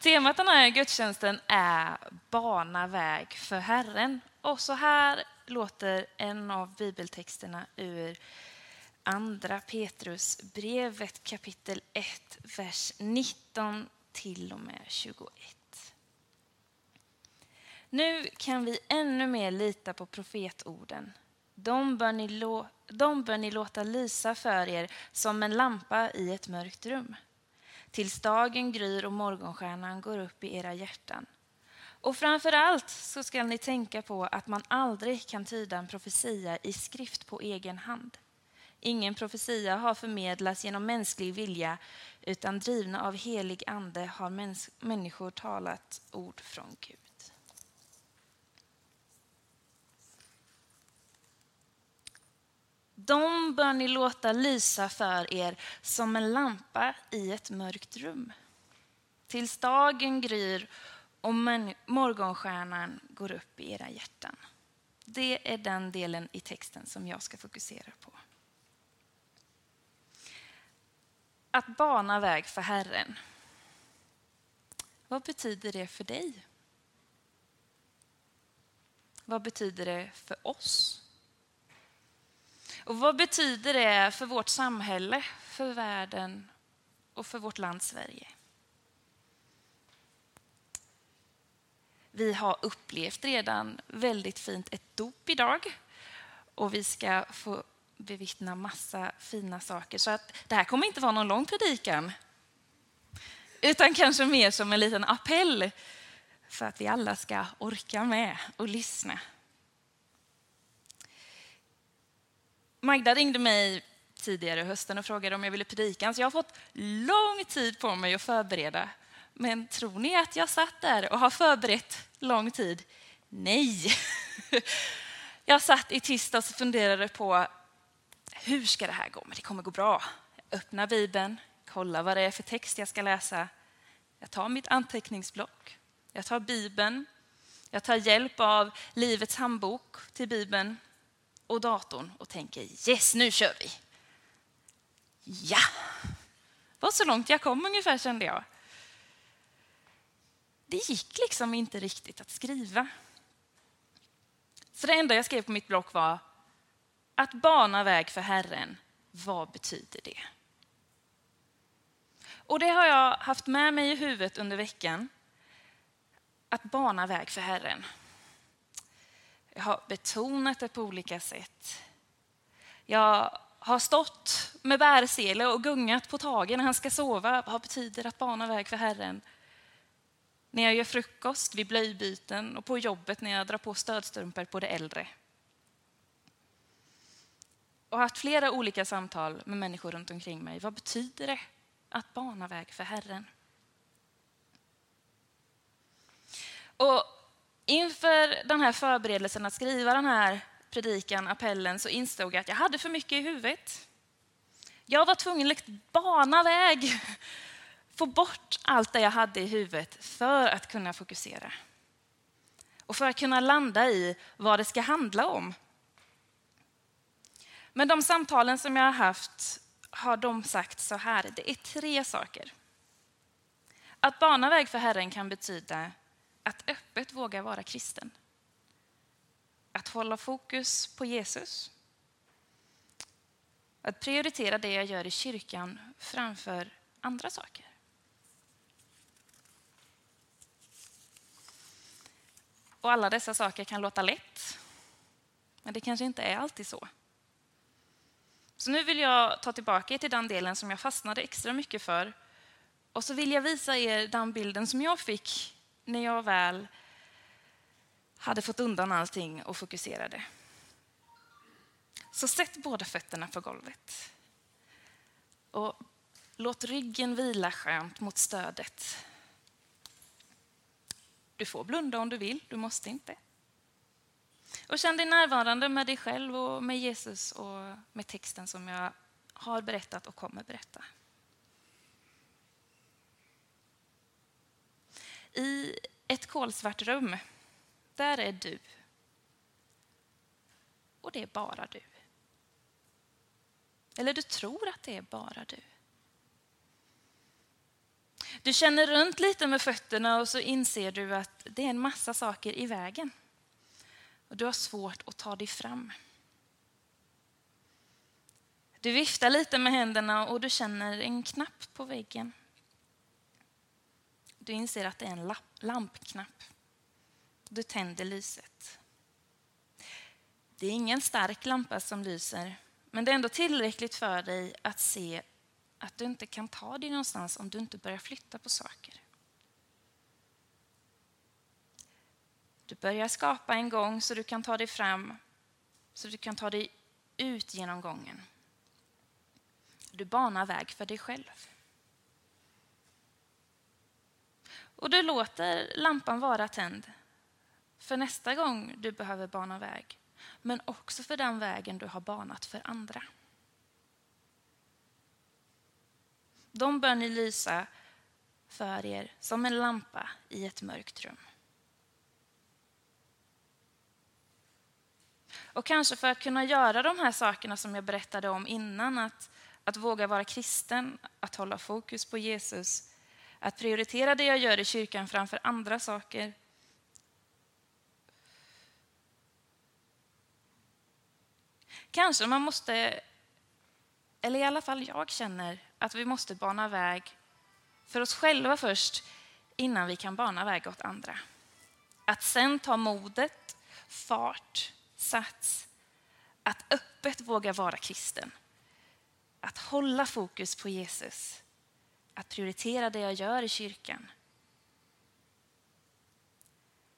Temat den här gudstjänsten är Bana väg för Herren. Och så här låter en av bibeltexterna ur Andra Petrus brevet kapitel 1, vers 19 till och med 21. Nu kan vi ännu mer lita på profetorden. De bör, ni de bör ni låta lysa för er som en lampa i ett mörkt rum tills dagen gryr och morgonstjärnan går upp i era hjärtan. Och framför allt så ska ni tänka på att man aldrig kan tyda en profetia i skrift på egen hand. Ingen profetia har förmedlats genom mänsklig vilja utan drivna av helig ande har människor talat ord från Gud. De bör ni låta lysa för er som en lampa i ett mörkt rum. Tills dagen gryr och morgonstjärnan går upp i era hjärtan. Det är den delen i texten som jag ska fokusera på. Att bana väg för Herren. Vad betyder det för dig? Vad betyder det för oss? Och vad betyder det för vårt samhälle, för världen och för vårt land Sverige? Vi har upplevt redan väldigt fint ett dop idag och vi ska få bevittna massa fina saker. Så att det här kommer inte vara någon lång predikan utan kanske mer som en liten appell för att vi alla ska orka med och lyssna. Magda ringde mig tidigare i hösten och frågade om jag ville predika. Så jag har fått lång tid på mig att förbereda. Men tror ni att jag satt där och har förberett lång tid? Nej. Jag satt i tisdags och funderade på hur ska det här gå? Men det kommer gå bra. Jag öppnar Bibeln, kollar vad det är för text jag ska läsa. Jag tar mitt anteckningsblock, jag tar Bibeln, jag tar hjälp av Livets handbok till Bibeln och datorn och tänker yes, nu kör vi. Ja, det var så långt jag kom ungefär kände jag. Det gick liksom inte riktigt att skriva. Så det enda jag skrev på mitt block var att bana väg för Herren, vad betyder det? Och det har jag haft med mig i huvudet under veckan. Att bana väg för Herren. Jag har betonat det på olika sätt. Jag har stått med bärsele och gungat på tagen när han ska sova. Vad betyder att bana väg för Herren? När jag gör frukost, vid blöjbyten och på jobbet när jag drar på stödstrumpor på det äldre. Och haft flera olika samtal med människor runt omkring mig. Vad betyder det att bana väg för Herren? Och Inför den här förberedelsen att skriva den här predikan, appellen, så insåg jag att jag hade för mycket i huvudet. Jag var tvungen att bana väg, få bort allt det jag hade i huvudet för att kunna fokusera. Och för att kunna landa i vad det ska handla om. Men de samtalen som jag har haft har de sagt så här, det är tre saker. Att bana väg för Herren kan betyda att öppet våga vara kristen. Att hålla fokus på Jesus. Att prioritera det jag gör i kyrkan framför andra saker. Och alla dessa saker kan låta lätt, men det kanske inte är alltid så. Så nu vill jag ta tillbaka er till den delen som jag fastnade extra mycket för. Och så vill jag visa er den bilden som jag fick när jag väl hade fått undan allting och fokuserade. Så sätt båda fötterna på golvet. Och låt ryggen vila skönt mot stödet. Du får blunda om du vill, du måste inte. Och känn dig närvarande med dig själv och med Jesus och med texten som jag har berättat och kommer berätta. I ett kolsvart rum, där är du. Och det är bara du. Eller du tror att det är bara du. Du känner runt lite med fötterna och så inser du att det är en massa saker i vägen. Och du har svårt att ta dig fram. Du viftar lite med händerna och du känner en knapp på väggen. Du inser att det är en lampknapp. Du tänder lyset. Det är ingen stark lampa som lyser, men det är ändå tillräckligt för dig att se att du inte kan ta dig någonstans om du inte börjar flytta på saker. Du börjar skapa en gång så du kan ta dig fram, så du kan ta dig ut genom gången. Du banar väg för dig själv. Och du låter lampan vara tänd för nästa gång du behöver bana väg, men också för den vägen du har banat för andra. De bör ni lysa för er som en lampa i ett mörkt rum. Och kanske för att kunna göra de här sakerna som jag berättade om innan, att, att våga vara kristen, att hålla fokus på Jesus, att prioritera det jag gör i kyrkan framför andra saker. Kanske man måste, eller i alla fall jag känner, att vi måste bana väg för oss själva först innan vi kan bana väg åt andra. Att sen ta modet, fart, sats, att öppet våga vara kristen. Att hålla fokus på Jesus. Att prioritera det jag gör i kyrkan.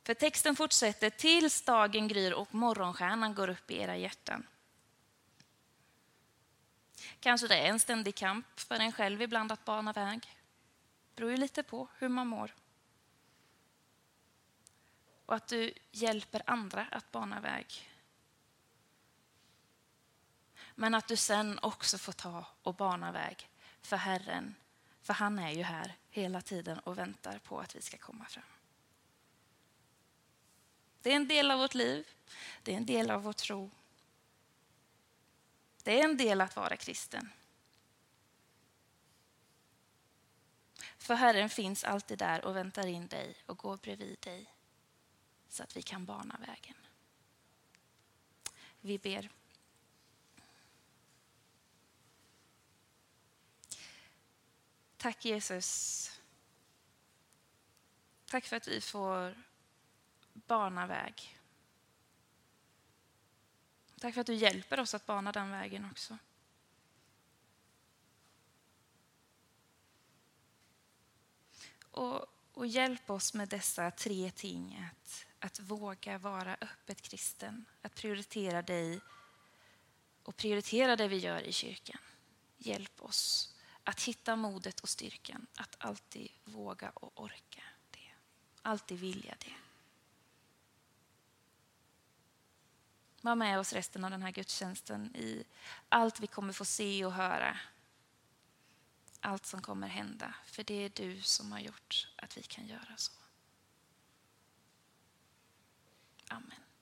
För texten fortsätter tills dagen gryr och morgonstjärnan går upp i era hjärtan. Kanske det är en ständig kamp för en själv ibland att bana väg. Det beror ju lite på hur man mår. Och att du hjälper andra att bana väg. Men att du sen också får ta och bana väg för Herren. För han är ju här hela tiden och väntar på att vi ska komma fram. Det är en del av vårt liv, det är en del av vår tro. Det är en del att vara kristen. För Herren finns alltid där och väntar in dig och går bredvid dig så att vi kan bana vägen. Vi ber. Tack Jesus. Tack för att vi får bana väg. Tack för att du hjälper oss att bana den vägen också. Och, och hjälp oss med dessa tre ting. Att, att våga vara öppet kristen, att prioritera dig och prioritera det vi gör i kyrkan. Hjälp oss att hitta modet och styrkan att alltid våga och orka det. Alltid vilja det. Var med oss resten av den här gudstjänsten i allt vi kommer få se och höra. Allt som kommer hända. För det är du som har gjort att vi kan göra så. Amen.